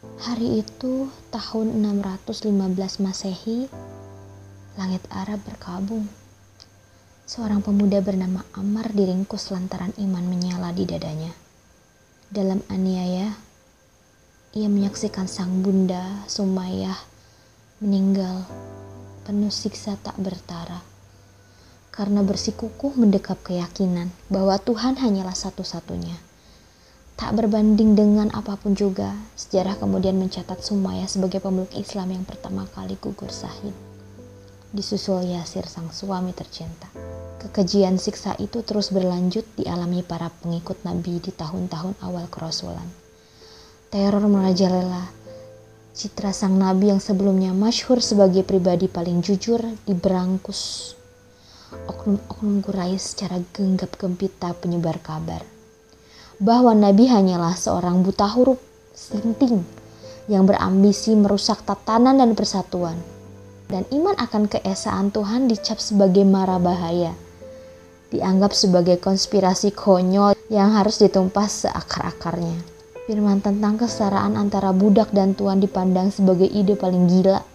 Hari itu tahun 615 Masehi, langit Arab berkabung. Seorang pemuda bernama Amar diringkus lantaran iman menyala di dadanya. Dalam aniaya, ia menyaksikan sang bunda Sumayyah meninggal penuh siksa tak bertara karena bersikukuh mendekap keyakinan bahwa Tuhan hanyalah satu-satunya Tak berbanding dengan apa pun juga, sejarah kemudian mencatat Sumaya sebagai pemeluk Islam yang pertama kali gugur sahid. Disusul Yasir sang suami tercinta. Kekejian siksa itu terus berlanjut dialami para pengikut Nabi di tahun-tahun awal kerasulan. Teror merajalela. Citra sang Nabi yang sebelumnya masyhur sebagai pribadi paling jujur diberangkus oknum-oknum Quraisy secara genggap gempita penyebar kabar bahwa Nabi hanyalah seorang buta huruf sinting yang berambisi merusak tatanan dan persatuan. Dan iman akan keesaan Tuhan dicap sebagai mara bahaya. Dianggap sebagai konspirasi konyol yang harus ditumpas seakar-akarnya. Firman tentang kesetaraan antara budak dan tuan dipandang sebagai ide paling gila.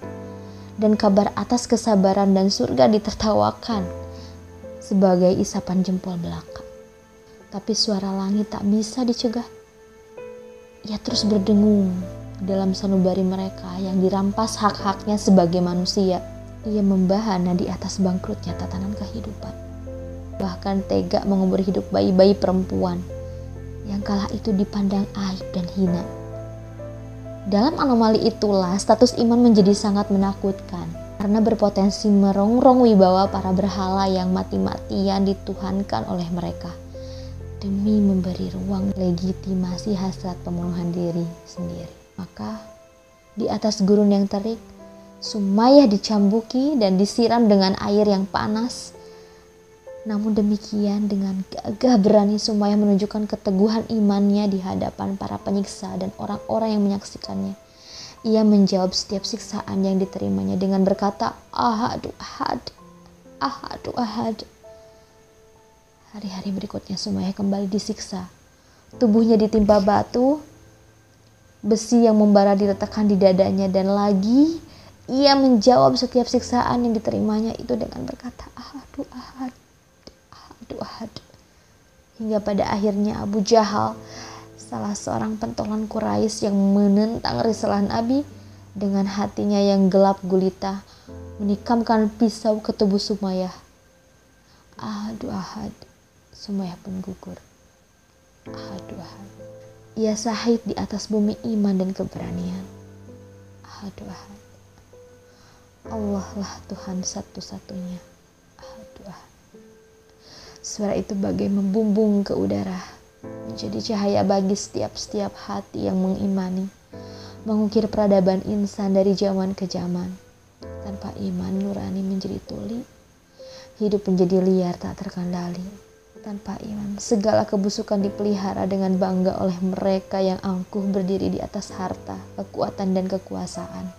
Dan kabar atas kesabaran dan surga ditertawakan sebagai isapan jempol belaka tapi suara langit tak bisa dicegah. Ia terus berdengung dalam sanubari mereka yang dirampas hak-haknya sebagai manusia. Ia membahana di atas bangkrutnya tatanan kehidupan. Bahkan tega mengubur hidup bayi-bayi perempuan yang kala itu dipandang aib dan hina. Dalam anomali itulah status iman menjadi sangat menakutkan karena berpotensi merongrong wibawa para berhala yang mati-matian dituhankan oleh mereka demi memberi ruang legitimasi hasrat pemenuhan diri sendiri. Maka di atas gurun yang terik, Sumayyah dicambuki dan disiram dengan air yang panas. Namun demikian dengan gagah berani Sumayyah menunjukkan keteguhan imannya di hadapan para penyiksa dan orang-orang yang menyaksikannya. Ia menjawab setiap siksaan yang diterimanya dengan berkata, Ahadu ahad, ahadu ahad. Hari-hari berikutnya Sumayyah kembali disiksa. Tubuhnya ditimpa batu, besi yang membara diletakkan di dadanya dan lagi ia menjawab setiap siksaan yang diterimanya itu dengan berkata ahadu ahad, ahadu ahad. Hingga pada akhirnya Abu Jahal, salah seorang pentolan Quraisy yang menentang risalahan Abi, dengan hatinya yang gelap gulita, menikamkan pisau ke tubuh Sumayyah. Ahadu ahad. Sumayyah pun gugur. Aduh. Ia sahid di atas bumi iman dan keberanian. Aduh, ahad. Allah lah Tuhan satu-satunya. Aduh. Suara itu bagai membumbung ke udara, menjadi cahaya bagi setiap-setiap hati yang mengimani, mengukir peradaban insan dari zaman ke zaman. Tanpa iman nurani menjadi tuli, hidup menjadi liar tak terkendali tanpa iman. Segala kebusukan dipelihara dengan bangga oleh mereka yang angkuh berdiri di atas harta, kekuatan, dan kekuasaan.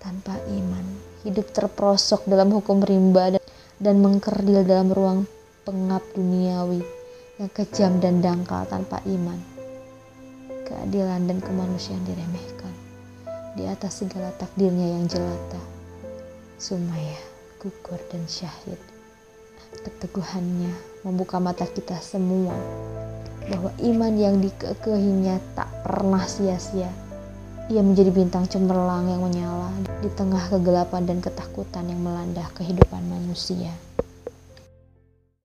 Tanpa iman, hidup terprosok dalam hukum rimba dan, dan mengkerdil dalam ruang pengap duniawi yang kejam dan dangkal tanpa iman. Keadilan dan kemanusiaan diremehkan di atas segala takdirnya yang jelata. Sumaya, gugur dan syahid keteguhannya membuka mata kita semua bahwa iman yang dikekehinya tak pernah sia-sia. Ia menjadi bintang cemerlang yang menyala di tengah kegelapan dan ketakutan yang melanda kehidupan manusia.